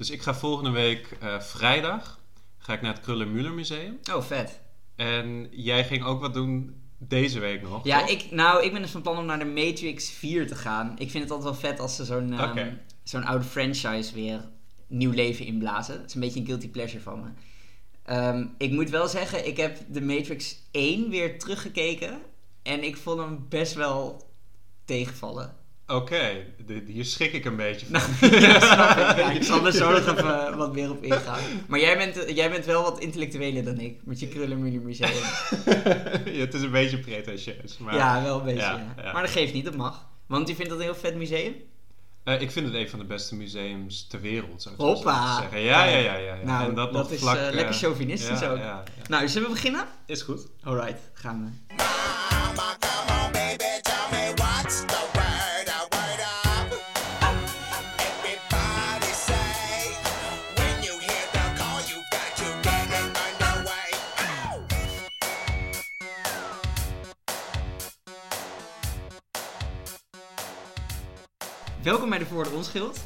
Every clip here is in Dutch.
Dus ik ga volgende week eh, vrijdag ga ik naar het Krullenmuller Museum. Oh, vet. En jij ging ook wat doen deze week nog. Ja, toch? ik, nou, ik ben dus van plan om naar de Matrix 4 te gaan. Ik vind het altijd wel vet als ze zo'n ehm, zo'n oude franchise weer nieuw leven inblazen. Het is een beetje een guilty pleasure van me. Ehm, ik moet wel zeggen, ik heb de Matrix 1 weer teruggekeken. En ik vond hem best wel tegenvallen. Oké, de- hier schrik ik een beetje van. ja, snap ik. Ja, ik zal er zo nog even eh, wat meer op ingaan. Maar jij bent, eh, jij bent wel wat intellectueler dan ik. Met je Krullenmuller Museum. ja, het is een beetje pretentieus. Maar, ja, wel een beetje. Ja, ja. ja. Maar dat geeft niet, dat mag. Want u vindt dat een heel vet museum? Eh, ik vind het een van de beste museums ter wereld, zou ik zo Hoppa. zeggen. Ja, ja, ja. ja. Nou, en dat, nog is vlak, lekker chauvinistisch ook. Nou, zullen we beginnen? Is goed. Alright, gaan we. Welkom bij de Voor de Onschuld.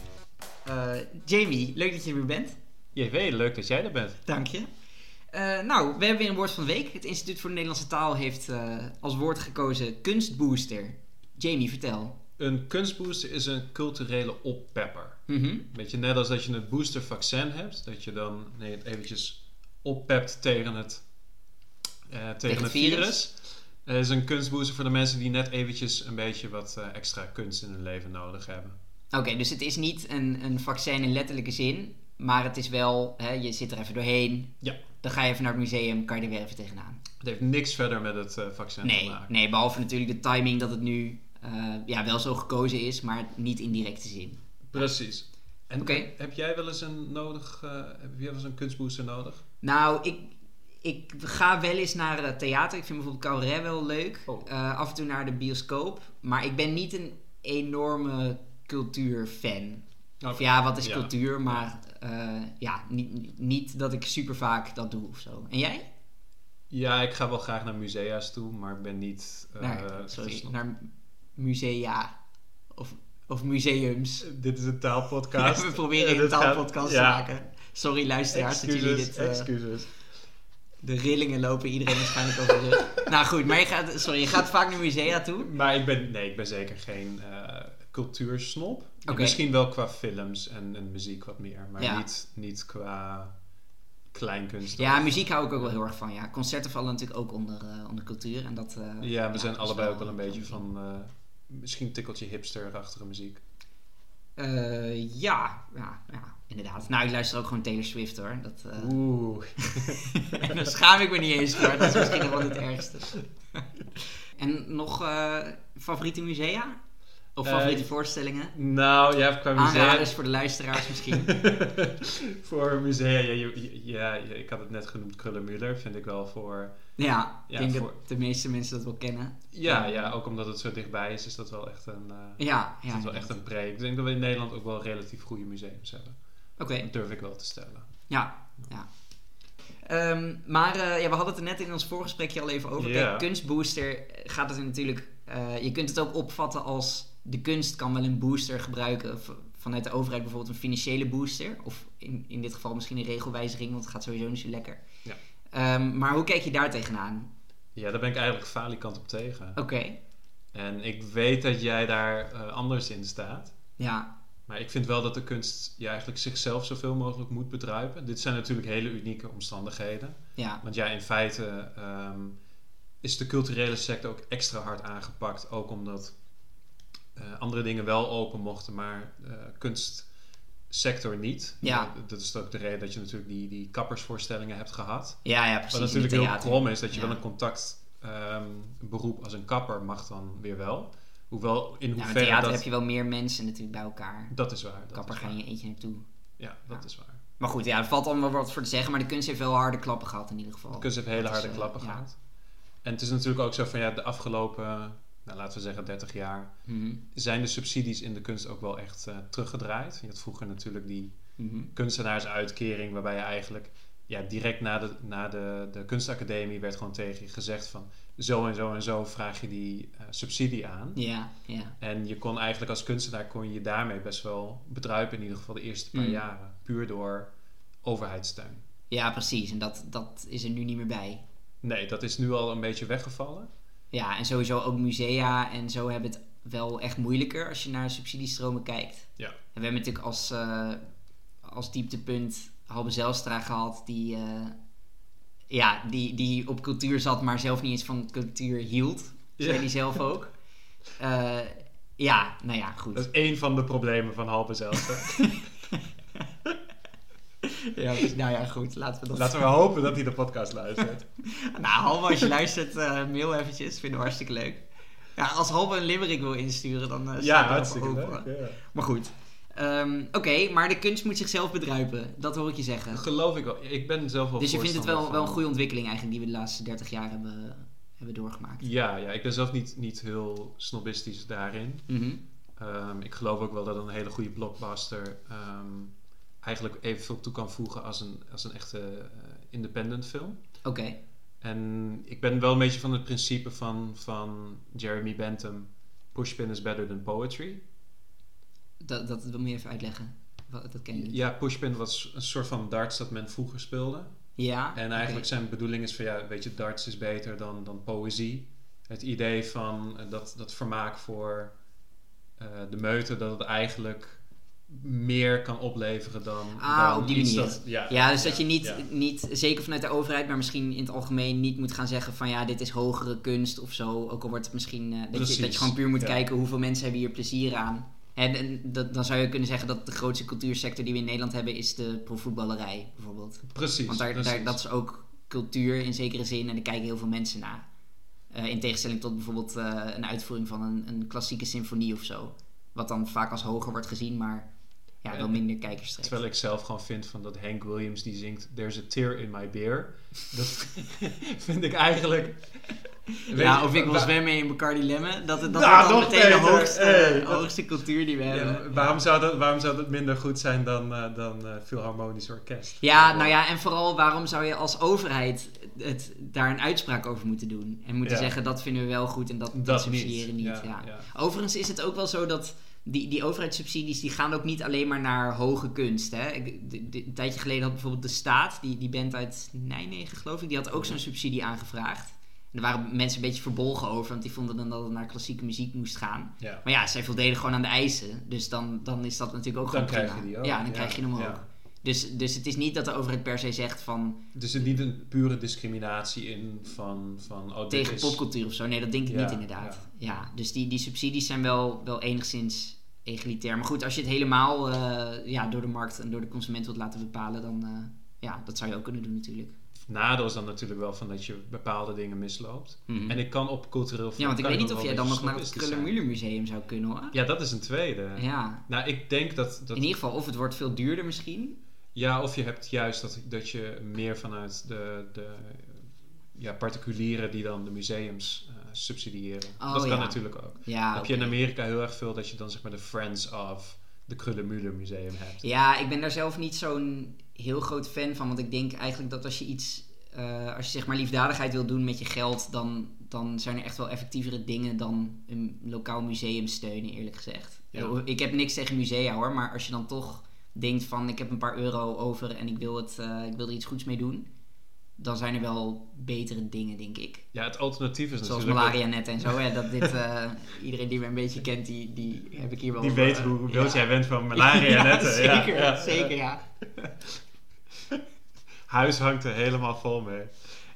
Eh, Jamie, leuk dat je er weer bent. JW, leuk dat jij er bent. Dank je. Eh, nou, we hebben weer een woord van de week. Het Instituut voor de Nederlandse Taal heeft eh, als woord gekozen kunstbooster. Jamie, vertel. Een kunstbooster is een culturele oppepper. Mhm. Beetje net als dat je een boostervaccin hebt, dat je dan nee, het eventjes oppept tegen het, tegen het het virus. virus. Het is een kunstbooster voor de mensen die net eventjes een beetje wat eh, extra kunst in hun leven nodig hebben. Oké, dus het is niet een, een vaccin in letterlijke zin, maar het is wel, hè, je zit er even doorheen. Ja. Dan ga je even naar het museum, kan je er weer even tegenaan. Het heeft niks verder met het eh, vaccin te Nee, maken. nee, behalve natuurlijk de timing dat het nu eh, ja, wel zo gekozen is, maar niet in directe zin. Precies. En Oké. heb jij wel eens een nodig, heb jij wel eens een kunstbooster nodig? Nou, ik, ik ga wel eens naar het theater. Ik vind bijvoorbeeld cabaret wel leuk. Oh. Eh, af en toe naar de bioscoop. Maar ik ben niet een enorme cultuurfan. Of ja, wat is Ja. cultuur? Maar eh, ja, niet, niet dat ik super vaak dat doe of zo. En jij? Ja, ik ga wel graag naar musea's toe, maar ik ben niet... eh, naar, sorry, naar musea. Of, of museums. Dit is een taalpodcast. we proberen een gaat- taalpodcast te ja. maken. Sorry luisteraars dat jullie dit... eh, excuses. De rillingen lopen iedereen waarschijnlijk over de rug. nou goed, maar je gaat, sorry, je gaat vaak naar musea toe. Maar ik ben, nee, ik ben zeker geen eh cultuursnop. Misschien wel qua films en, en muziek wat meer, maar Ja. niet, niet qua kleinkunst. Ja, muziek hou ik ook wel heel erg van. Ja. Concerten vallen natuurlijk ook onder, eh, onder cultuur. En dat, eh, Ja, we zijn allebei ook wel een beetje van, misschien een tikkeltje hipster-achtige muziek. Eh, ja, ja, ja, inderdaad. Nou, ik luister ook gewoon Taylor Swift hoor. Dat, eh, Oeh. en dan schaam ik me niet eens voor. Dat is misschien nog wel het ergste. en nog eh, favoriete musea? Of favoriete voorstellingen? Nou, ja, qua musea... Aanraders voor de luisteraars misschien. voor musea, ja, ja, je- ik had het net genoemd, Krullenmuller vind ik wel voor... Ja, Ja, ik denk voor- dat de meeste mensen dat wel kennen. Ja, ja, ook omdat het zo dichtbij is, is dat wel echt een, eh, Ja, is ja. dat wel echt een pre. Ik denk dat we in Nederland ook wel relatief goede museums hebben. Oké. Dat durf ik wel te stellen. Ja, ja. Ehm, maar eh, ja, we hadden het er net in ons voorgesprekje al even over. Ja. Kijk, kunstbooster gaat het natuurlijk... eh, je kunt het ook opvatten als... De kunst kan wel een booster gebruiken. Vanuit de overheid bijvoorbeeld een financiële booster. Of in, in dit geval misschien een regelwijziging, want het gaat sowieso niet zo lekker. Ehm, maar hoe kijk je daar tegenaan? Ja, daar ben ik eigenlijk falikant op tegen. Oké, En ik weet dat jij daar eh, anders in staat. ja. Maar ik vind wel dat de kunst ja, eigenlijk zichzelf zoveel mogelijk moet bedruipen. Dit zijn natuurlijk hele unieke omstandigheden. Ja, Want ja, in feite ehm, is de culturele sector ook extra hard aangepakt. Ook omdat eh, andere dingen wel open mochten, maar eh kunstsector niet. Ja. Dat is ook de reden dat je natuurlijk die, die kappersvoorstellingen hebt gehad. ja, ja precies. Wat natuurlijk heel krom is, dat je Ja. wel een contact ehm, beroep als een kapper mag dan weer wel. Hoewel, in Ja, in hoeverre het theater dat... heb je wel meer mensen natuurlijk bij elkaar. Dat is waar. Dat Kapper is ga waar. je eentje naartoe. Ja, dat Ja. is waar. Maar goed, ja, er valt allemaal wat voor te zeggen. Maar de kunst heeft wel harde klappen gehad in ieder geval. De kunst heeft hele is, harde klappen gehad. En het is natuurlijk ook zo van ja, de afgelopen, nou, laten we zeggen 30 jaar, Mhm, zijn de subsidies in de kunst ook wel echt eh, teruggedraaid. Je had vroeger natuurlijk die mhm. kunstenaarsuitkering, waarbij je eigenlijk ja, direct na, de, na de, de kunstacademie werd gewoon tegen je gezegd van... Zo en zo en zo vraag je die eh, subsidie aan. Ja, ja. En je kon eigenlijk als kunstenaar kon je je daarmee best wel bedruipen. In ieder geval de eerste paar Mm. jaren. Puur door overheidssteun. Ja, precies. En dat, dat is er nu niet meer bij. Nee, dat is nu al een beetje weggevallen. Ja, en sowieso ook musea en zo hebben het wel echt moeilijker als je naar subsidiestromen kijkt. Ja. En we hebben natuurlijk als, eh, als dieptepunt Halbe Zijlstra gehad, die, eh, ja, die, die op cultuur zat, maar zelf niet eens van cultuur hield. Zei Ja. hij zelf ook. Eh, ja, nou ja, goed. Dat is één van de problemen van Halbe zelf. Ja, dus, nou ja, goed. Laten we dat... Laten we hopen dat hij de podcast luistert. Nou, Halbe, als je luistert, eh, mail eventjes. Vinden we hartstikke leuk. Ja, als Halbe een limerick wil insturen, dan eh ja, hartstikke open. leuk. Ja. Maar goed. Ehm, Oké, maar de kunst moet zichzelf bedruipen. Dat hoor ik je zeggen. Dat geloof ik wel. Ik ben zelf wel Dus je vindt het wel, wel een goede ontwikkeling eigenlijk die we de laatste 30 jaar hebben, hebben doorgemaakt. Ja, ja, ik ben zelf niet, niet heel snobistisch daarin. Mhm. Ehm, ik geloof ook wel dat een hele goede blockbuster ehm, eigenlijk evenveel toe kan voegen als een, als een echte eh, independent film. Oké. En ik ben wel een beetje van het principe van, van Jeremy Bentham: Pushpin is better than poetry. Dat, dat, moet je even uitleggen. Wat, dat ken je niet. Ja, Pushpin was een soort van darts dat men vroeger speelde. Ja? En eigenlijk zijn bedoeling is van ja, weet je, darts is beter dan, dan poëzie. Het idee van eh, dat, dat vermaak voor eh, de meute, dat het eigenlijk meer kan opleveren dan. Ah, dan op die iets manier. Dat, ja, Ja, dus dat je niet, ja. niet, zeker vanuit de overheid, maar misschien in het algemeen niet moet gaan zeggen van ja, dit is hogere kunst of zo. Ook al wordt het misschien, eh, dat, je, dat je gewoon puur moet kijken hoeveel mensen hebben hier plezier aan. En, en dat, dan zou je kunnen zeggen dat de grootste cultuursector die we in Nederland hebben is de profvoetballerij bijvoorbeeld. Precies. Want daar, precies. daar, dat is ook cultuur in zekere zin en daar kijken heel veel mensen naar. Eh, in tegenstelling tot bijvoorbeeld eh, een uitvoering van een, een klassieke symfonie of zo. Wat dan vaak als hoger wordt gezien, maar ja, wel minder kijkers trekt. Terwijl ik zelf gewoon vind van dat Hank Williams die zingt There's a tear in my beer. Dat vind ik eigenlijk... Ja, of ik wil zwemmen in Bacardi Lemon. Dat, dat Nou, dan de hoogste, Hey, dat- hoogste cultuur die we Ja, hebben. waarom, zou dat, waarom zou dat minder goed zijn dan, eh dan eh Philharmonisch Orkest? Ja, nou ja, en vooral waarom zou je als overheid het, daar een uitspraak over moeten doen? En moeten Ja. zeggen dat vinden we wel goed en dat, dat, Dat subsidiëren niet. niet. ja. Ja, ja. Overigens is het ook wel zo dat die, die overheidssubsidies die gaan ook niet alleen maar naar hoge kunst. Hè? Ik, de- de- een tijdje geleden had bijvoorbeeld de staat, die, die band uit Nijmegen geloof ik, die had ook zo'n subsidie aangevraagd. En daar waren mensen een beetje verbolgen over, want die vonden dan dat het naar klassieke muziek moest gaan. Ja. Maar ja, zij voldeden gewoon aan de eisen. Dus dan, dan is dat natuurlijk ook Dan gewoon prima. Ja, dan Ja, krijg je hem ook. Ja. Dus, dus het is niet dat de overheid per se zegt van Dus er niet een pure discriminatie in van, van oh, tegen is... popcultuur of zo. Nee, dat denk ik Ja, niet inderdaad. Ja, dus die, die subsidies zijn wel, wel enigszins egalitair. Maar goed, als je het helemaal eh, ja, door de markt en door de consument wilt laten bepalen, dan eh, ja, dat zou je ook kunnen doen natuurlijk. Nadeel is dan natuurlijk wel van dat je bepaalde dingen misloopt. Mhm. En ik kan op cultureel vlak... ja, want ik weet niet of jij dan nog naar het. Krullenmuller Museum zou kunnen hoor. Ja, dat is een tweede. Ja. Nou, ik denk dat... dat In ieder geval, of het wordt veel duurder misschien. Ja, of je hebt juist dat, dat je meer vanuit de, de ja, particulieren die dan de museums eh, subsidiëren. Oh, dat kan ja. natuurlijk ook. Ja, heb je in. Amerika heel erg veel dat je dan zeg maar de Friends of de Krullenmuller Museum hebt. Ja, ik ben daar zelf niet zo'n heel groot fan van. Want ik denk eigenlijk dat als je iets... eh, als je zeg maar liefdadigheid wil doen met je geld... Dan, dan zijn er echt wel effectievere dingen dan een lokaal museum steunen, eerlijk gezegd. Ja. Ik heb niks tegen musea hoor. Maar als je dan toch denkt van... Ik heb een paar euro over en ik wil, het, eh, ik wil er iets goeds mee doen... Dan zijn er wel betere dingen, denk ik. Ja, het alternatief is Zoals natuurlijk... malaria net en zo. Hè, dat dit, eh, iedereen die me een beetje kent, die, die heb ik hier wel... Die over, weet eh, hoe ja. wild jij bent van malaria Ja, netten. zeker, ja, zeker, ja. Huis hangt er helemaal vol mee.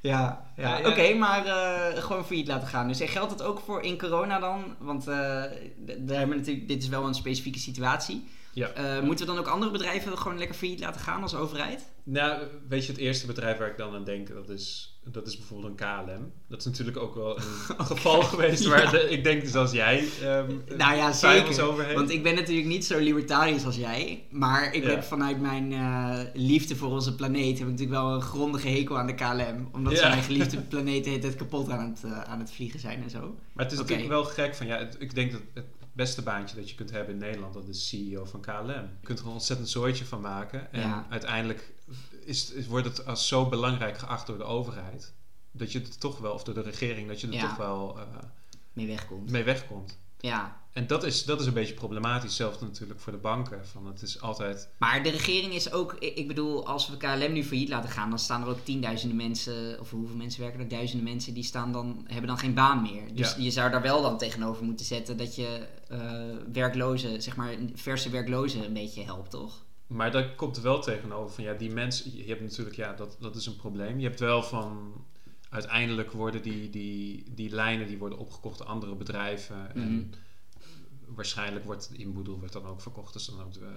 Ja, ja. Ja, ja. oké, maar eh, gewoon failliet laten gaan. Dus geldt het ook voor in corona dan? Want daar hebben we natuurlijk, dit is wel een specifieke situatie. Ja. Eh, moeten we dan ook andere bedrijven gewoon lekker failliet laten gaan als overheid? Nou, weet je, het eerste bedrijf waar ik dan aan denk, dat is, dat is bijvoorbeeld een KLM. Dat is natuurlijk ook wel een geval geweest waar Ja. de- ik denk zoals jij ehm Nou ja, zeker. over heeft. Want ik ben natuurlijk niet zo libertarisch als jij. Maar ik Ja. heb vanuit mijn eh, liefde voor onze planeet... heb ik natuurlijk wel een grondige hekel aan de KLM. Omdat ze mijn geliefde planeet tijd kapot aan het, eh, aan het vliegen zijn en zo. Maar het is natuurlijk wel gek van, ja, het- ik denk dat het beste baantje dat je kunt hebben in Nederland. Dat is CEO van KLM. Je kunt er een ontzettend zooitje van maken. En Ja. uiteindelijk is, is- wordt het als zo belangrijk geacht door de overheid. Dat je er toch wel, of door de regering, dat je er Ja. toch wel eh, Mee wegkomt. mee wegkomt. Ja. En dat is, dat is een beetje problematisch. Zelfs natuurlijk voor de banken. Van het is altijd... Maar de regering is ook, ik bedoel, als we KLM nu failliet laten gaan, dan staan er ook tienduizenden mensen, of hoeveel mensen werken er? Duizenden mensen, die staan dan, hebben dan geen baan meer. Dus Ja. je zou daar wel dan tegenover moeten zetten dat je eh werklozen, zeg maar verse werklozen een beetje helpt, toch? Maar daar komt er wel tegenover van ja, die mensen, je hebt natuurlijk, ja, dat, dat is een probleem. Je hebt wel van, uiteindelijk worden die, die, die lijnen die worden opgekocht door andere bedrijven. En Mhm. waarschijnlijk wordt Inboedel wordt dan ook verkocht, dus dan ook de,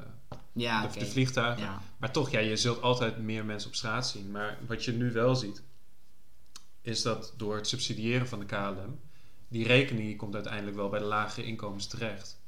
Ja, de, de vliegtuigen. Ja. Maar toch, ja, je zult altijd meer mensen op straat zien. Maar wat je nu wel ziet, is dat door het subsidiëren van de KLM, die rekening komt uiteindelijk wel bij de lagere inkomens terecht.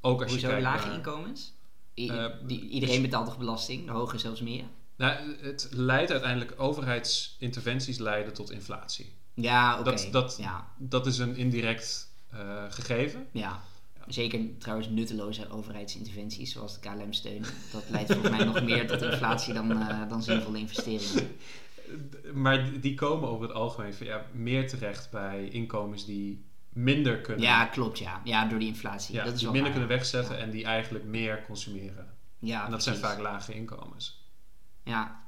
Ook als Hoezo je kijkt lage naar- inkomens? I- Eh, die, iedereen betaalt toch belasting? De hoge zelfs meer? Nou, het leidt uiteindelijk, overheidsinterventies leiden tot inflatie. Ja, oké. Dat- dat- Ja, Dat is een indirect eh, gegeven. ja. Zeker trouwens nutteloze overheidsinterventies, zoals de KLM-steun. Dat leidt volgens mij nog meer tot inflatie dan, eh, dan zinvolle investeringen. Maar die- komen over het algemeen van, ja, meer terecht bij inkomens die minder kunnen, Ja, klopt, ja. Ja, door die inflatie. ja, dat is die minder waar. kunnen wegzetten en die eigenlijk meer consumeren. Ja, en dat zijn vaak lage inkomens. Ja.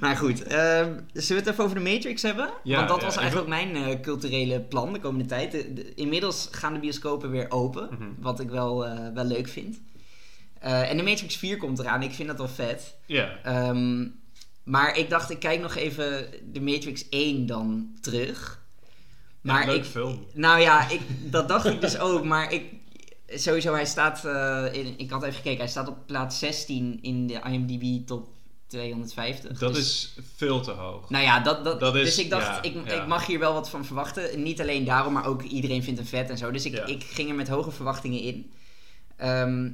Maar goed, ehm, zullen we het even over de Matrix hebben? Ja, Want dat ja, was eigenlijk ook mijn eh, culturele plan de komende tijd. De- de- inmiddels gaan de bioscopen weer open, Mhm. wat ik wel, eh, wel leuk vind. Eh, en de Matrix 4 komt eraan, ik vind dat wel vet. Ja, Ehm, maar ik dacht, ik kijk nog even de Matrix 1 dan terug. Maar ja, leuk ik, film. nou ja, ik, dat dacht ik dus ook. Maar ik, sowieso, hij staat. in, ik had even gekeken, hij staat op plaats 16 in de IMDb top 250. Dat Dus- is veel te hoog. Nou ja, dat, dat, Dat is- dus ik dacht, ja, ik, ja. ik mag hier wel wat van verwachten. Niet alleen daarom, maar ook iedereen vindt hem vet en zo. Dus ik, Ja. ik ging er met hoge verwachtingen in. Ehm,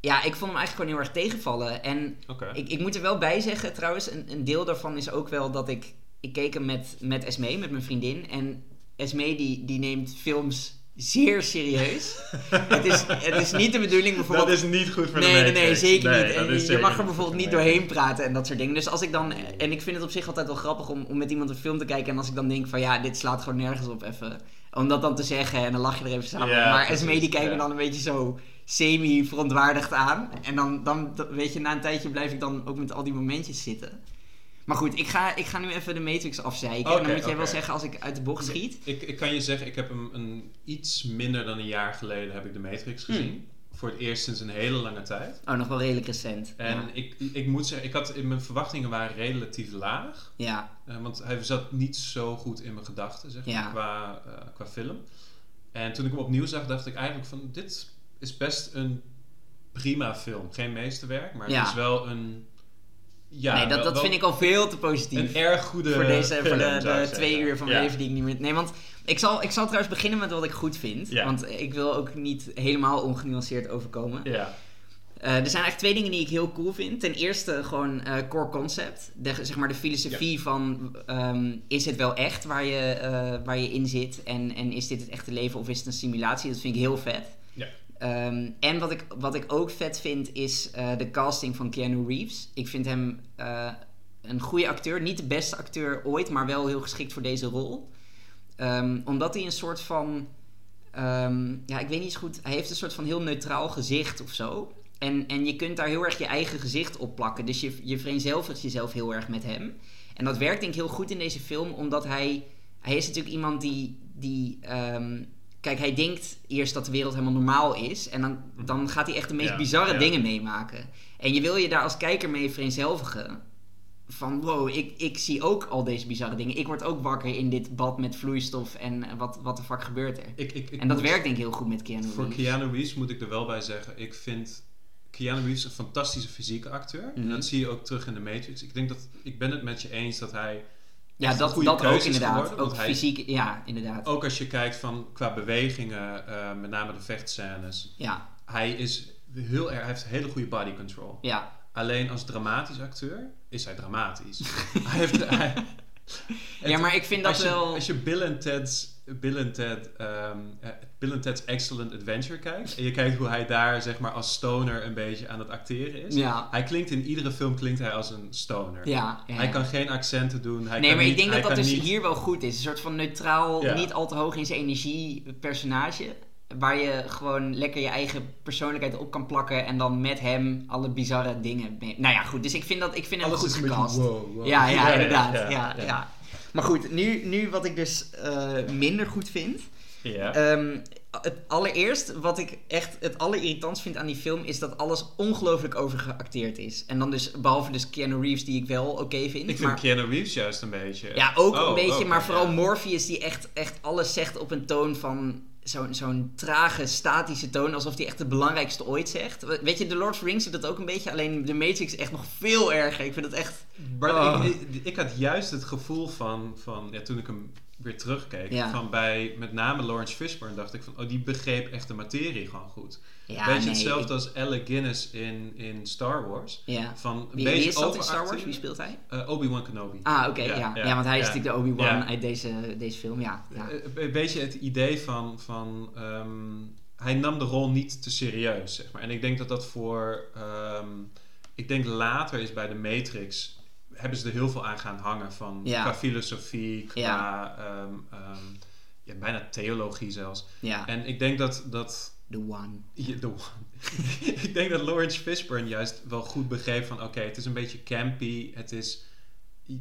ja, ik vond hem eigenlijk gewoon heel erg tegenvallen. En ik, ik moet er wel bij zeggen, trouwens, een, een deel daarvan is ook wel dat ik... Ik keek hem met, met Esmee, met mijn vriendin. En Esmee die, die neemt films zeer serieus. het, is, het is niet de bedoeling bijvoorbeeld... Dat is niet goed voor de Nee, nee, zeker Nee, niet. En je zeker mag er bijvoorbeeld niet doorheen praten en dat soort dingen. Dus als ik dan, en ik vind het op zich altijd wel grappig om, om met iemand een film te kijken. En als ik dan denk van ja, dit slaat gewoon nergens op even. Om dat dan te zeggen en dan lach je er even samen. Ja, maar precies, Esmee die kijkt me dan een beetje zo semi-verontwaardigd aan. En dan, dan- weet je, na een tijdje blijf ik dan ook met al die momentjes zitten. Maar goed, ik ga, ik ga nu even de Matrix afzeiken. en dan moet jij wel zeggen als ik uit de bocht schiet. Ik, ik kan je zeggen, ik heb hem een, iets minder dan een jaar geleden heb ik de Matrix gezien. Voor het eerst sinds een hele lange tijd. Oh, nog wel redelijk recent. En ja. ik, ik moet zeggen, ik had, mijn verwachtingen waren relatief laag. ja. Eh, want hij zat niet zo goed in mijn gedachten, zeg maar, Ja. qua, eh, qua film. En toen ik hem opnieuw zag, dacht ik eigenlijk van... Dit is best een prima film. Geen meesterwerk, maar Ja. het is wel een... Ja, nee, dat, wel- dat vind ik al veel te positief. Een erg goede voor deze film, voor de, twee uur van Ja. mijn leven die ik niet meer. Nee, want ik zal, ik zal trouwens beginnen met wat ik goed vind. Ja. Want ik wil ook niet helemaal ongenuanceerd overkomen. Ja, Eh, er zijn eigenlijk twee dingen die ik heel cool vind. Ten eerste gewoon eh, core concept. De, zeg maar de filosofie van ehm, is het wel echt waar je, eh, waar je in zit? En, en is dit het echte leven of is het een simulatie? Dat vind ik heel vet. Ja. Ehm, en wat ik, wat ik ook vet vind is eh, de casting van Keanu Reeves. Ik vind hem eh, een goede acteur. Niet de beste acteur ooit, maar wel heel geschikt voor deze rol. Ehm, omdat hij een soort van... ehm, ja, ik weet niet eens goed. Hij heeft een soort van heel neutraal gezicht of zo. En, en je kunt daar heel erg je eigen gezicht op plakken. Dus je, je vereenzelvigt jezelf heel erg met hem. En dat werkt denk ik heel goed in deze film, omdat hij... Hij is natuurlijk iemand die... die kijk, hij denkt eerst dat de wereld helemaal normaal is. En dan, dan gaat hij echt de meest Ja, bizarre ja. dingen meemaken. En je wil je daar als kijker mee vereenzelvigen. Van wow, ik, ik zie ook al deze bizarre dingen. Ik word ook wakker in dit bad met vloeistof. En wat, wat de fuck gebeurt er? ik, ik, ik en dat werkt denk ik heel goed met Keanu Voor Reeves. Keanu Reeves moet ik er wel bij zeggen, ik vind Keanu Reeves een fantastische fysieke acteur. Mhm. En dat zie je ook terug in de Matrix. Ik denk dat, ik ben het met je eens dat hij, Ja, dat, dat ook inderdaad. geworden, ook hij- fysiek, ja, inderdaad. ook als je kijkt van qua bewegingen, eh, met name de vechtscènes, Ja, hij is heel erg, hij heeft hele goede body control. ja. Alleen als dramatisch acteur is hij dramatisch. hij heeft, hij, ja, maar ik vind dat als je, wel... Als je Bill en Ted's Bill en Ted, ehm, eh, Bill en Ted's Excellent Adventure kijkt... en je kijkt hoe hij daar zeg maar als stoner een beetje aan het acteren is... Ja. Hij klinkt in iedere film klinkt hij als een stoner. Ja, ja, Hij kan geen accenten doen. Hij nee, kan maar niet, ik denk dat dat dus niet- hier wel goed is. Een soort van neutraal, Ja. niet al te hoog in zijn energie personage. Waar je gewoon lekker je eigen persoonlijkheid op kan plakken. En dan met hem alle bizarre dingen mee. Nou ja, goed. Dus ik vind, dat, ik vind hem Alles goed gecast. wow, wow. Ja, ja, inderdaad. ja, ja. Maar goed, nu, nu wat ik dus eh, minder goed vind. Ja. Ehm, het allereerst, wat ik echt het allerirritantst vind aan die film, is dat alles ongelooflijk overgeacteerd is. En dan dus, behalve dus Keanu Reeves, die ik wel oké vind. ik vind maar, Keanu Reeves juist een beetje... ja, ook Oh, een beetje, oké, maar vooral ja. Morpheus, die echt, echt alles zegt op een toon van zo'n zo'n trage, statische toon, alsof hij echt het belangrijkste ooit zegt. We- Weet je, The Lord of the Rings doet dat ook een beetje, alleen The Matrix is echt nog veel erger. Ik vind het echt... Maar Oh. ik, ik, ik had juist het gevoel van, van ja, toen ik hem weer terugkeek, Ja. van bij met name Lawrence Fishburne dacht ik van, oh die begreep echt de materie gewoon goed. Ja, beetje nee, hetzelfde ik- als Alec Guinness in, in Star Wars. Ja. Van een Wie, beetje wie is dat in Star Wars? Wie speelt hij? Eh, Obi-Wan Kenobi. Ah, oké, ja, Ja, ja, ja, want hij is natuurlijk de Obi-Wan uit deze, deze film, ja. ja. Eh, Een beetje het idee van, van ehm, hij nam de rol niet te serieus, zeg maar. En ik denk dat dat voor, ehm, ik denk later is bij de Matrix, hebben ze er heel veel aan gaan hangen van, Ja. qua filosofie, qua, Ja. ehm, ehm, ja, bijna theologie zelfs. ja. En ik denk dat, dat The One. Ja, de one. ik denk dat Lawrence Fishburne juist wel goed begreep van... oké, het is een beetje campy. Het is,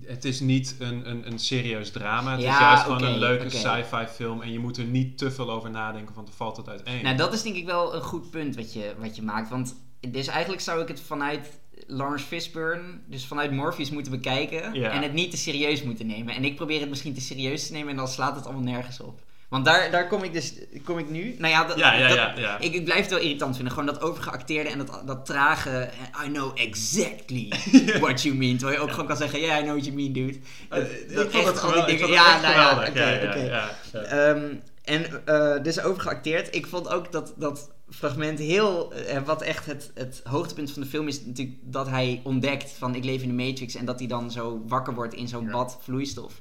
het is niet een, een, een serieus drama. Het is juist gewoon een leuke sci-fi film. En je moet er niet te veel over nadenken, want dan valt het uiteen. Nou, dat is denk ik wel een goed punt wat je, wat je maakt. Want dus eigenlijk zou ik het vanuit Lawrence Fishburne, dus vanuit Morpheus moeten bekijken. Ja. En het niet te serieus moeten nemen. En ik probeer het misschien te serieus te nemen en dan slaat het allemaal nergens op. Want daar, daar kom ik dus kom ik nu. Nou ja, dat, ja, ja, dat- ja. ja. Ik, ik blijf het wel irritant vinden. Gewoon dat overgeacteerde en dat, dat trage. eh, I know exactly what you mean. Terwijl je ook gewoon kan zeggen: Yeah, I know what you mean, dude. Eh, Dat ik vond het geweldig. Ja, nou geweldig. oké, Ja, oké. ja, ja. Ehm, en eh, dus overgeacteerd. Ik vond ook dat dat fragment heel... eh, wat echt het, het hoogtepunt van de film is natuurlijk dat hij ontdekt van ik leef in de Matrix en dat hij dan zo wakker wordt in zo'n Ja. bad vloeistof.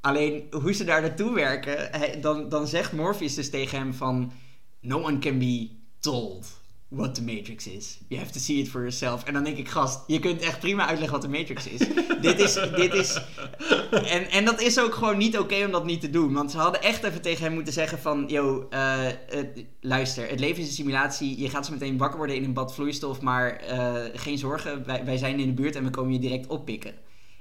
Alleen hoe ze daar naartoe werken, hij- dan, dan zegt Morpheus dus tegen hem van no one can be told what the Matrix is. You have to see it for yourself. En dan denk ik, gast, je kunt echt prima uitleggen wat de Matrix is. dit is, dit is en, en dat is ook gewoon niet oké om dat niet te doen. Want ze hadden echt even tegen hem moeten zeggen van... Yo, eh, luister, het leven is een simulatie. Je gaat zo meteen wakker worden in een bad vloeistof. Maar eh, geen zorgen, wij, wij zijn in de buurt en we komen je direct oppikken.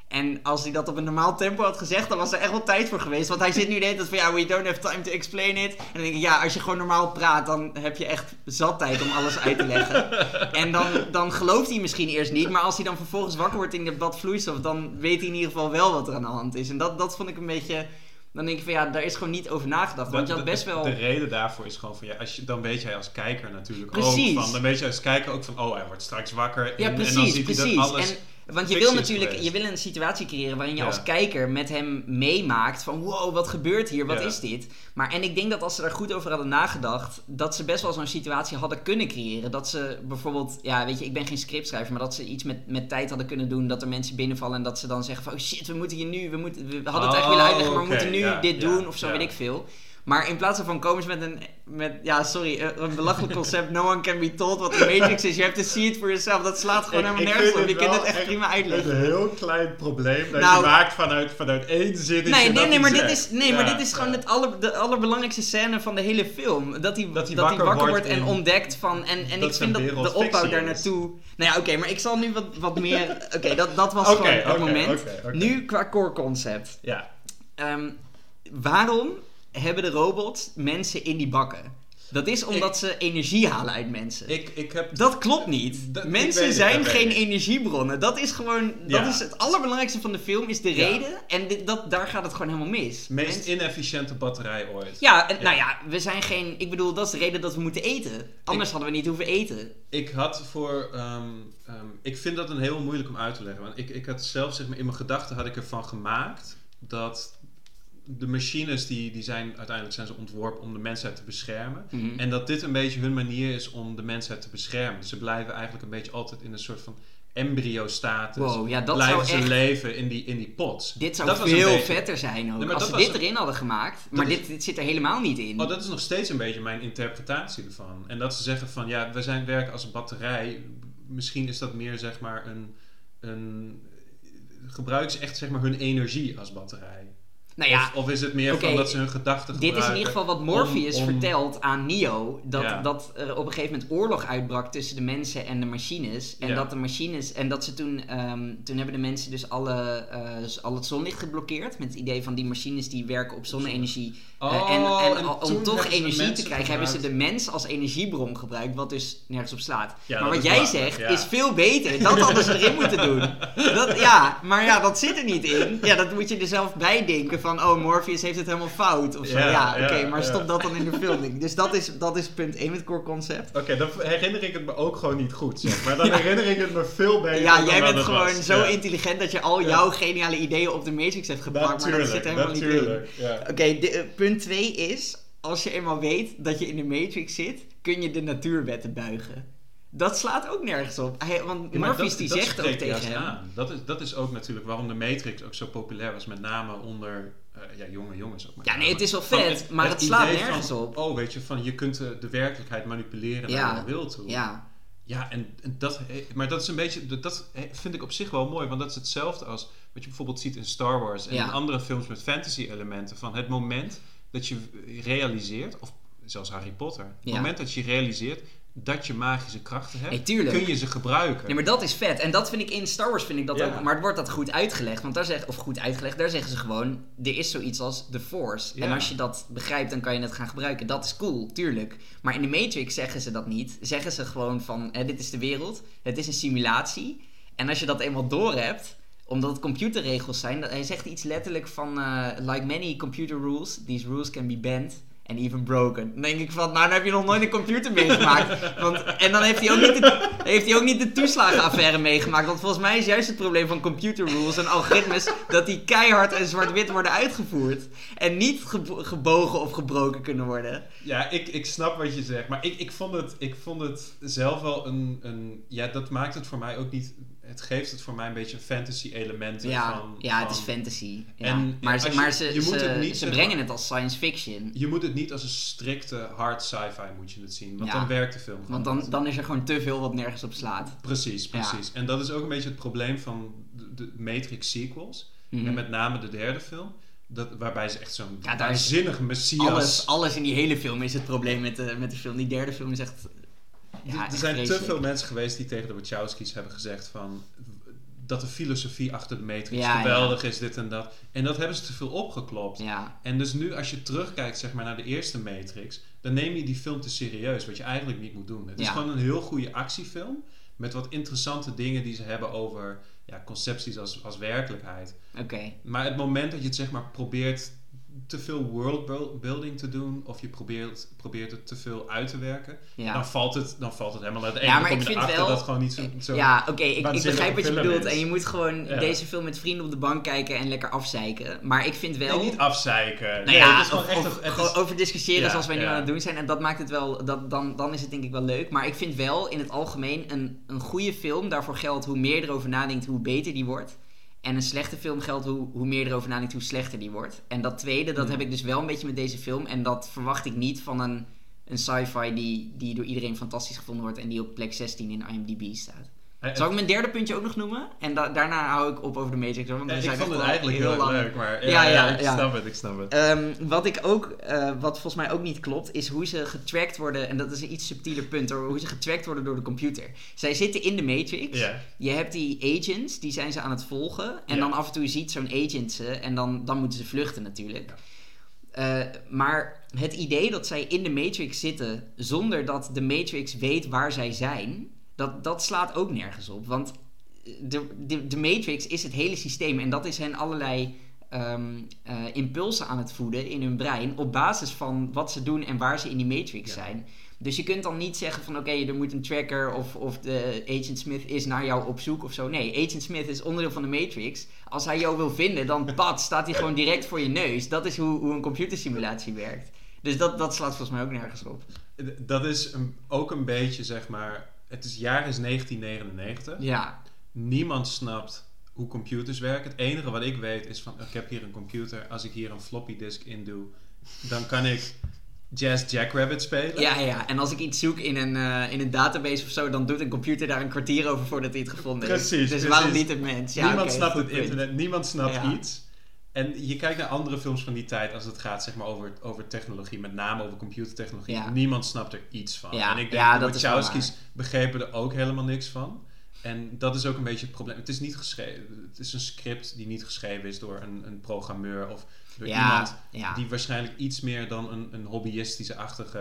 En als hij dat op een normaal tempo had gezegd, dan was er echt wel tijd voor geweest. Want hij zit nu de hele tijd van, ja, we don't have time to explain it. En dan denk ik, ja, als je gewoon normaal praat, dan heb je echt zat tijd om alles uit te leggen. En dan, dan gelooft hij misschien eerst niet. Maar als hij dan vervolgens wakker wordt in de bad vloeistof, dan weet hij in ieder geval wel wat er aan de hand is. En dat, dat vond ik een beetje... Dan denk ik van, ja, daar is gewoon niet over nagedacht. Want je had De- best de- wel... De reden daarvoor is gewoon van ja, als je, dan weet jij als kijker natuurlijk Precies. ook van. Dan weet je als kijker ook van oh, hij wordt straks wakker. Ja, en, en dan precies, ziet hij precies. dat alles. En, want je wil natuurlijk geweest. je wil een situatie creëren waarin je Ja. als kijker met hem meemaakt van wow, wat gebeurt hier, wat Ja. is dit? Maar en ik denk dat als ze daar goed over hadden nagedacht, dat ze best wel zo'n situatie hadden kunnen creëren. Dat ze bijvoorbeeld, ja weet je, ik ben geen scriptschrijver, maar dat ze iets met, met tijd hadden kunnen doen, dat er mensen binnenvallen en dat ze dan zeggen van oh shit, we moeten hier nu, we, moeten, we hadden het Oh, echt willen uitleggen, maar we moeten nu ja, dit doen of zo, weet ik veel. Maar in plaats daarvan komen ze met een, met, ja sorry, een, een belachelijk concept. No one can be told what the Matrix is. You have to see it for yourself. Dat slaat gewoon helemaal nergens op. Je kunt het echt prima uitleggen. Een heel klein probleem dat Nou- je maakt vanuit, vanuit één zinnetje. Nee, nee, nee, maar, dit is, nee maar dit is gewoon het aller, de allerbelangrijkste scène van de hele film. Dat hij, Dat hij wakker wordt, wordt en ontdekt van... En, en ik vind dat de opbouw daar is. naartoe... Nou ja, oké, maar ik zal nu wat, wat meer... Oké, dat, dat was gewoon het moment. Nu qua core concept. Ja. Ehm, waarom hebben de robots mensen in die bakken? Dat is omdat ze energie halen uit mensen. Ik, ik heb... Dat klopt niet. Mensen zijn geen ik. energiebronnen. Dat is gewoon. Dat is het allerbelangrijkste van de film, is de Ja. reden. En dit, dat, daar gaat het gewoon helemaal mis. meest Mensen- inefficiënte batterij ooit. ja, en, Ja. nou ja, we zijn geen. Ik bedoel, dat is de reden dat we moeten eten. Anders hadden we niet hoeven eten. Ik had voor... ehm, ehm, ik vind dat een heel moeilijk om uit te leggen. Want ik, ik had zelf, zeg maar, in mijn gedachten had ik ervan gemaakt dat de machines die, die zijn uiteindelijk zijn ze ontworpen om de mensheid te beschermen. Mhm. En dat dit een beetje hun manier is om de mensheid te beschermen. Dus ze blijven eigenlijk een beetje altijd in een soort van embryo-status Wow, ja, dat blijven zou ze echt- leven in die, in die pots. Dit zou Dat veel beetje- vetter zijn ook. Nee, als ze dit erin hadden gemaakt. Maar is- dit, dit zit er helemaal niet in. Oh, dat is nog steeds een beetje mijn interpretatie ervan. En dat ze zeggen van, ja, we zijn werken als een batterij. Misschien is dat meer, zeg maar, een... een gebruiken ze echt, zeg maar, hun energie als batterij? Nou ja, of, of is het meer oké, van dat ze hun gedachten Dit is in ieder geval wat Morpheus om- om- vertelt aan Neo. Dat, Ja. dat er op een gegeven moment oorlog uitbrak tussen de mensen en de machines. En Ja. dat de machines. En dat ze toen. ehm, toen hebben de mensen dus alle, eh, al het zonlicht geblokkeerd. Met het idee van die machines die werken op zonne-energie. Eh, Oh, en en, om toch energie te krijgen, hebben ze de mens als energiebron gebruikt. Wat dus nergens op slaat. Ja, maar wat jij waar, zegt ja. is veel beter. Dat hadden ze erin moeten doen. Dat, ja, maar ja, dat zit er niet in. Ja, dat moet je er zelf bij denken. Van, oh, Morpheus heeft het helemaal fout. Of zo. Ja, oké, maar stop dat dan in de filming. Dus dat is, dat is punt 1 met core concept. Oké, dan herinner ik het me ook gewoon niet goed, zeg. Maar dan herinner ik het me veel beter Ja, jij bent gewoon was. zo intelligent dat je al jouw geniale ideeën op de Matrix hebt gepakt. maar dat zit er helemaal niet in. Oké, eh, punt 2 is, als je eenmaal weet dat je in de Matrix zit, kun je de natuurwetten buigen. Dat slaat ook nergens op. Hij, want Ja, maar dat- die dat zegt ook tegen hem. aan. Dat is, dat is ook natuurlijk waarom de Matrix ook zo populair was. Met name onder eh, ja, jonge jongens ook. met Ja, nee, het is wel Van vet, maar het slaat nergens van, op. Oh, weet je, van je kunt de, de werkelijkheid manipuleren Ja, naar je wil toe. Ja, Ja, en, en dat, maar dat is een beetje, dat, dat vind ik op zich wel mooi, want dat is hetzelfde als wat je bijvoorbeeld ziet in Star Wars en Ja. in andere films met fantasy-elementen. Van het moment dat je realiseert, of zelfs Harry Potter, het Ja. moment dat je realiseert dat je magische krachten hebt, kun je ze gebruiken. Nee, maar dat is vet. En dat vind ik in Star Wars vind ik dat Ja. ook. Maar het wordt dat goed uitgelegd. Want daar zeg, of goed uitgelegd, daar zeggen ze gewoon: er is zoiets als de Force. Ja. En als je dat begrijpt, dan kan je het gaan gebruiken. Dat is cool, tuurlijk. Maar in de Matrix zeggen ze dat niet. Zeggen ze gewoon van: hè, dit is de wereld, het is een simulatie. En als je dat eenmaal doorhebt, omdat het computerregels zijn, dat- hij zegt iets letterlijk van: eh, like many computer rules, these rules can be bent. And even broken. Dan denk ik van, nou dan heb je nog nooit een computer meegemaakt. Want, en dan heeft hij, ook niet de, heeft hij ook niet de toeslagenaffaire meegemaakt. Want volgens mij is juist het probleem van computer rules en algoritmes... dat die keihard en zwart-wit worden uitgevoerd. En niet gebo- gebogen of gebroken kunnen worden. Ja, ik, ik snap wat je zegt, maar ik, ik, vond, het, ik vond het zelf wel een, een... Ja, dat maakt het voor mij ook niet... Het geeft het voor mij een beetje fantasy elementen Ja, van... ja het is fantasy. Ja. En maar ze, je- maar ze, je moet ze, het niet, ze brengen het als science fiction. Je moet het niet als een strikte hard sci-fi moet je het zien, want Ja. dan werkt de film gewoon Want dan, dan is er gewoon te veel wat nergens op slaat. Precies, precies. En dat is ook een beetje het probleem van de, de Matrix sequels. Mhm. En met name de derde film. Dat, waarbij ze echt zo'n Ja, waanzinnig messias... Alles, alles in die hele film is het probleem met de, met de film. Die derde film is echt... Ja, er zijn te veel mensen geweest die tegen de Wachowski's hebben gezegd van... Dat de filosofie achter de Matrix Ja, geweldig is, dit en dat. En dat hebben ze te veel opgeklopt. Ja, En dus nu, als je terugkijkt zeg maar, naar de eerste Matrix, dan neem je die film te serieus, wat je eigenlijk niet moet doen. Het is gewoon een heel goede actiefilm met wat interessante dingen die ze hebben over ja, concepties als, als werkelijkheid. oké. Maar het moment dat je het zeg maar probeert te veel worldbuilding te doen, of je probeert, probeert het te veel uit te werken, Ja. dan, valt het, dan valt het helemaal uit de Ja, maar ik kom je vind erachter wel- dat het gewoon niet zo... zo ja, oké, ik, ik begrijp wat je bedoelt. is. En je moet gewoon Ja. deze film met vrienden op de bank kijken en lekker afzeiken. Maar ik vind wel... Nee, niet afzeiken. nou nee, ja, het is gewoon of, echt... of een- het gewoon is- over discussiëren Ja, zoals wij nu aan het doen zijn. En dat maakt het wel... Dat, dan, dan is het denk ik wel leuk. Maar ik vind wel in het algemeen een, een goede film. Daarvoor geldt hoe meer je erover nadenkt, hoe beter die wordt. En een slechte film geldt hoe, hoe meer erover nadenkt, hoe slechter die wordt. En dat tweede, dat Hmm. heb ik dus wel een beetje met deze film. En dat verwacht ik niet van een, een sci-fi die, die door iedereen fantastisch gevonden wordt. En die op plek 16 in IMDb staat. Hij- Zal ik mijn derde puntje ook nog noemen? En da- daarna hou ik op over de Matrix. Want we ik vond het eigenlijk heel, lang. leuk, maar Ja, ja, ja, ik snap het, ik snap het. Ehm, wat ik ook, eh, wat volgens mij ook niet klopt, is hoe ze getracked worden. En dat is een iets subtieler punt hoor. Hoe ze getracked worden door de computer. Zij zitten in de Matrix. Je hebt die agents, die zijn ze aan het volgen. En dan af en toe ziet zo'n agent ze. En dan, dan moeten ze vluchten natuurlijk. Eh, maar het idee dat zij in de Matrix zitten zonder dat de Matrix weet waar zij zijn, dat, dat slaat ook nergens op. Want de, de, de Matrix is het hele systeem en dat is hen allerlei ehm, eh, impulsen aan het voeden in hun brein op basis van wat ze doen en waar ze in die Matrix Ja. zijn. Dus je kunt dan niet zeggen van oké, er moet een tracker of, of de Agent Smith is naar jou op zoek of zo. Nee, Agent Smith is onderdeel van de Matrix. Als hij jou wil vinden, dan pat, staat hij gewoon direct voor je neus. Dat is hoe, hoe een computersimulatie werkt. Dus dat, dat slaat volgens mij ook nergens op. Dat is een, ook een beetje, zeg maar... Het is jaar is 1999. Ja, niemand snapt hoe computers werken. Het enige wat ik weet is van, ik heb hier een computer. Als ik hier een floppy disk in doe, dan kan ik Jazz Jackrabbit spelen. Ja, ja, en als ik iets zoek in een, eh, in een database of zo, dan doet een computer daar een kwartier over voordat hij het gevonden heeft. Precies, Dus precies. waarom niet een mens? Ja, niemand snapt het punt. internet, niemand snapt Ja. iets. En je kijkt naar andere films van die tijd als het gaat zeg maar, over, over technologie, met name over computertechnologie. Ja. Niemand snapt er iets van. Ja, en ik denk ja, de dat wel Wachowski's begrepen er ook helemaal niks van. En dat is ook een beetje het probleem. Het is niet geschreven. Het is een script die niet geschreven is door een, een programmeur of door iemand die waarschijnlijk iets meer dan een, een hobbyistische-achtige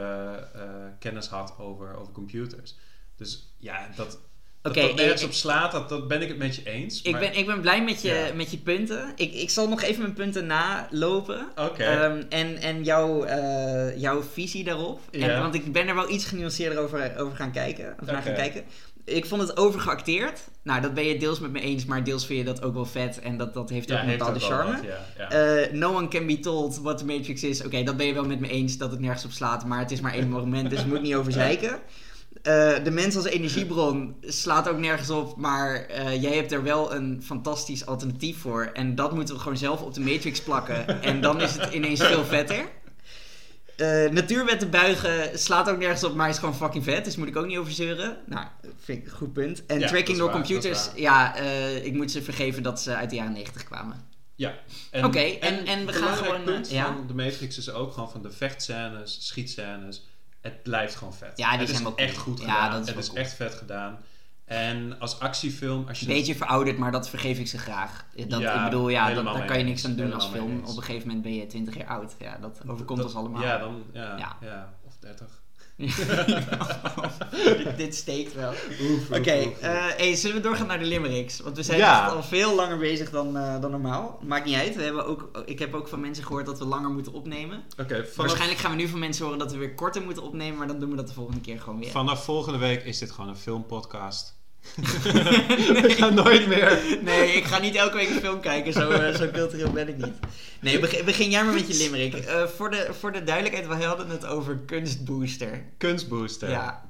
eh, kennis had over, over computers. Dus ja, dat, Oké, dat nergens ik- op slaat, dat, dat ben ik het met je eens. Ik maar- ben, ik ben blij met je, Ja. met je punten. Ik, ik zal nog even mijn punten nalopen. Oké. Ehm, en en jouw, eh, jouw visie daarop. En, Ja. want ik ben er wel iets genuanceerder over, over gaan kijken. Of naar Oké. gaan kijken. Ik vond het overgeacteerd. Nou, dat ben je deels met me eens, maar deels vind je dat ook wel vet. En dat, dat heeft ook ja, een bepaalde charme. wat. Eh, no one can be told what the Matrix is. Oké, dat ben je wel met me eens dat het nergens op slaat. Maar het is maar één moment, dus moet niet over Eh, de mens als energiebron slaat ook nergens op. Maar eh, jij hebt er wel een fantastisch alternatief voor. En dat moeten we gewoon zelf op de Matrix plakken. en dan is het ineens veel vetter. Eh natuurwetten buigen slaat ook nergens op, maar is gewoon fucking vet. Dus moet ik ook niet over zeuren. Nou, vind ik een goed punt. En Ja, tracking door waar, computers, ja, ik moet ze vergeven dat ze uit de jaren 90 kwamen. Ja. En, Oké, en- en we gaan gewoon, punt ja. van de Matrix is ook gewoon van de vechtscènes, schietscènes. Het blijft gewoon vet. Ja, die het zijn is cool. echt goed Ja, gedaan. dat is het is cool. echt vet gedaan. En als actiefilm, als je Een beetje verouderd, maar dat vergeef ik ze graag. Dat, Ja, ik bedoel, ja, dat, daar kan je niks aan doen als film. Op een gegeven moment ben je 20 jaar oud. Ja, dat overkomt dat- ons allemaal. Ja, dan, ja, Ja. ja. of 30. dit, steekt wel. Oké, eh, hey, zullen we doorgaan naar de limericks? Want we zijn Ja. echt al veel langer bezig dan, eh, dan normaal. Maakt niet uit. We hebben ook, ik heb ook van mensen gehoord dat we langer moeten opnemen. Oké, vanaf, Waarschijnlijk gaan we nu van mensen horen dat we weer korter moeten opnemen. Maar dan doen we dat de volgende keer gewoon weer. vanaf volgende week is dit gewoon een filmpodcast. ik ga nooit meer. Nee, ik ga niet elke week een film kijken. Zo, eh, zo cultureel ben ik niet. Nee, begin, begin jij maar met je limerick. Eh, voor, de, voor de duidelijkheid, we hadden het over kunstbooster. Kunstbooster. Ja.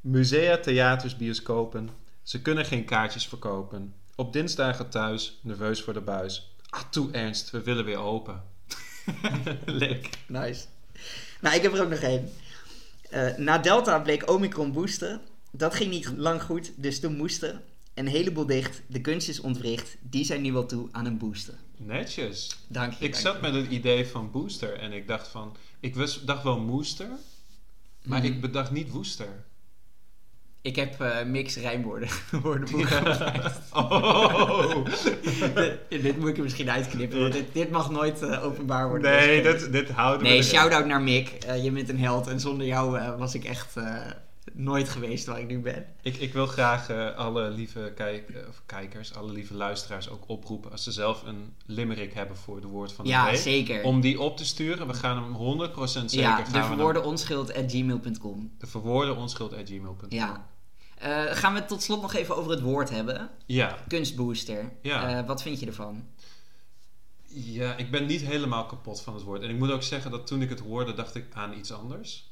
Musea, theaters, bioscopen. Ze kunnen geen kaartjes verkopen. Op dinsdagen thuis, nerveus voor de buis. Ah, toe Ernst, we willen weer open. Leuk. Nice. Nou, ik heb er ook nog één. Eh, na Delta bleek Omicron boosten. Dat ging niet lang goed, dus toen moesten. Een heleboel dicht, de kunst is ontwricht. Die zijn nu wel toe aan een booster. Netjes. Dank je. Ik dank zat je. met het idee van booster en ik dacht van... Ik wist, dacht wel mooster, maar Mhm. ik bedacht niet woester. Ik heb eh, mix rijmwoorden woordenboek gemaakt. Oh! dit, dit moet ik misschien uitknippen, want dit, dit mag nooit eh, openbaar worden. Nee, Dus, dit, dit houden we Nee, shout-out naar Mick. Eh, je bent een held en zonder jou was ik echt eh, nooit geweest waar ik nu ben. Ik, ik wil graag eh, alle lieve kijk, eh, kijkers, alle lieve luisteraars ook oproepen... als ze zelf een limerick hebben voor de woord van de Ja, week... zeker. om die op te sturen. We gaan hem 100% zeker... ja, de verwoorden onschuld at gmail.com. de verwoorde onschuld at gmail.com. Ja. Eh, gaan we het tot slot nog even over het woord hebben. Ja. Kunstbooster. Ja. Eh, wat vind je ervan? Ja, ik ben niet helemaal kapot van het woord. En ik moet ook zeggen dat toen ik het hoorde, dacht ik aan iets anders.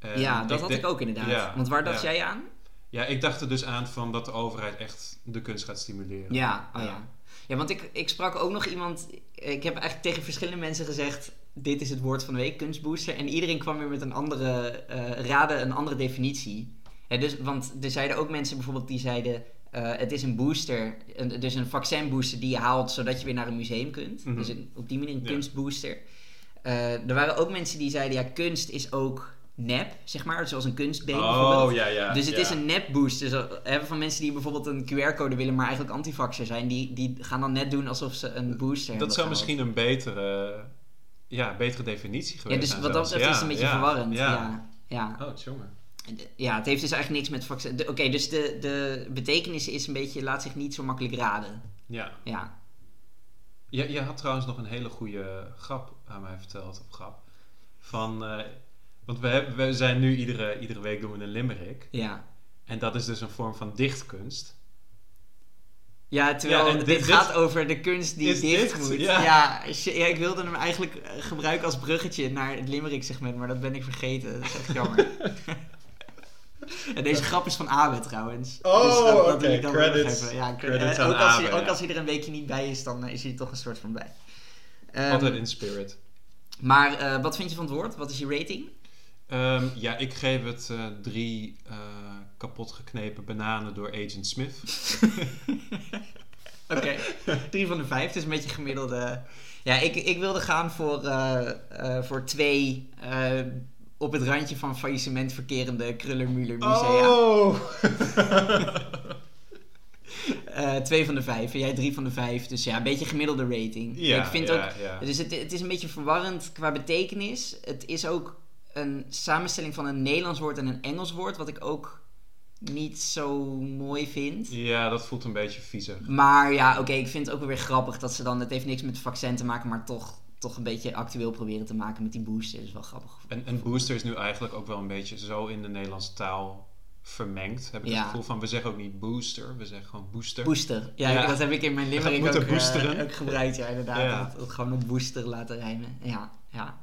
En ja, dat had denk- ik ook inderdaad. Ja, Want waar dacht ja. jij aan? Ja, ik dacht er dus aan van dat de overheid echt de kunst gaat stimuleren. Ja, oh Ja. ja. Ja, want ik, ik sprak ook nog iemand... Ik heb eigenlijk tegen verschillende mensen gezegd... Dit is het woord van de week, kunstbooster. En iedereen kwam weer met een andere... eh raden, een andere definitie. Dus, want er zeiden ook mensen bijvoorbeeld die zeiden... eh, het is een booster, een, dus een vaccinbooster die je haalt... zodat je weer naar een museum kunt. Mhm. Dus een- op die manier een kunstbooster. Eh, er waren ook mensen die zeiden... Ja, kunst is ook nep, zeg maar. Zoals een kunstbeen bijvoorbeeld. Oh, ja, ja. Dus het ja. is een nep-boost. Dus eh, hè, van mensen die bijvoorbeeld een QR-code willen, maar eigenlijk antivaxer zijn, die, die gaan dan net doen alsof ze een booster hebben. Dat zou misschien een betere, ja, betere definitie Ja, geweest dus zijn wat dat betreft is Ja, het een beetje ja, verwarrend. Ja. Ja. Ja. Oh, jongen. ja, het heeft dus eigenlijk niks met vaccin. de- Oké, dus de, de betekenis is een beetje, laat zich niet zo makkelijk raden. Ja. Ja. Je, je had trouwens nog een hele goede grap aan mij verteld, of grap. Van, eh, want we, hebben, we zijn nu iedere, iedere week doen we een limerick. Ja. En dat is dus een vorm van dichtkunst. Ja, terwijl Ja, dit, gaat over de kunst die dicht moet. ja. Ja. shit, ja, ik wilde hem eigenlijk eh, gebruiken als bruggetje naar het Limerick segment, maar dat ben ik vergeten. Dat is echt jammer. En deze grap is van Abe trouwens. Oh, Dus dat- dat ik dan credits. even- Ja, Credits eh, aan ook, als hij, Abe, ook als hij er een weekje niet bij is, dan eh, is hij toch een soort van bij. Ehm, Altijd in spirit. Maar wat vind je van het woord? Wat is je rating? Ehm, ja, ik geef het eh, drie eh, kapot geknepen bananen door Agent Smith. Oké, drie van de vijf. Het is een beetje gemiddelde. Ja, ik, ik wilde gaan voor, eh, eh, voor twee op het randje van faillissement verkerende Kruller-Müller musea. Oh! Eh, twee van de vijf en jij drie van de vijf. Dus ja, een beetje gemiddelde rating. ja, ik vind ja, ook, ja. dus het, het is een beetje verwarrend qua betekenis. Het is ook een samenstelling van een Nederlands woord en een Engels woord, wat ik ook niet zo mooi vind. Ja, dat voelt een beetje viezig. Maar ja, oké, ik vind het ook wel weer grappig dat ze dan, het heeft niks met vaccin te maken, maar toch, toch een beetje actueel proberen te maken met die booster. Dat is wel grappig. En, en booster is nu eigenlijk ook wel een beetje zo in de Nederlandse taal vermengd. Heb ik Ja. het gevoel van, we zeggen ook niet booster, we zeggen gewoon booster. Booster. Ja, Ja. dat heb ik in mijn ook, moeten eh, ook gebruikt. Ja, inderdaad. Dat gewoon op booster laten rijmen. Ja, ja.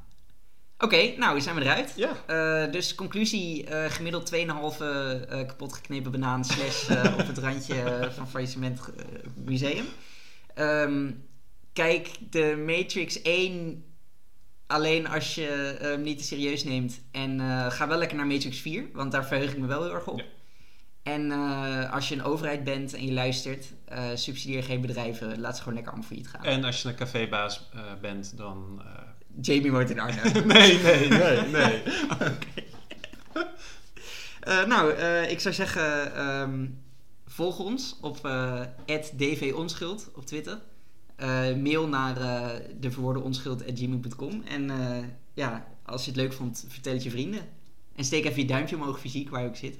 Oké, nou, zijn we eruit. Ja. Eh, dus conclusie, eh, gemiddeld 2,5 eh kapot geknepen banaan slash eh, op het randje eh, van faillissement eh, museum. Ehm, kijk de Matrix 1 alleen als je hem niet te serieus neemt. En eh, ga wel lekker naar Matrix 4, want daar verheug ik me wel heel erg op. Ja. En eh, als je een overheid bent en je luistert, eh, subsidieer geen bedrijven. Laat ze gewoon lekker allemaal failliet gaan. En als je een cafébaas eh, bent, dan... Jamie woont in Arnhem. nee, nee, nee, nee. Eh, nou, eh, ik zou zeggen, ehm, volg ons op eh @dvonschuld op Twitter. Mail naar eh de verwoorde onschuld@gmail.com. En ja, als je het leuk vond, vertel het je vrienden. En steek even je duimpje omhoog fysiek waar je ook zit.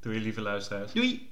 Doe je lieve luisteraars. Doei!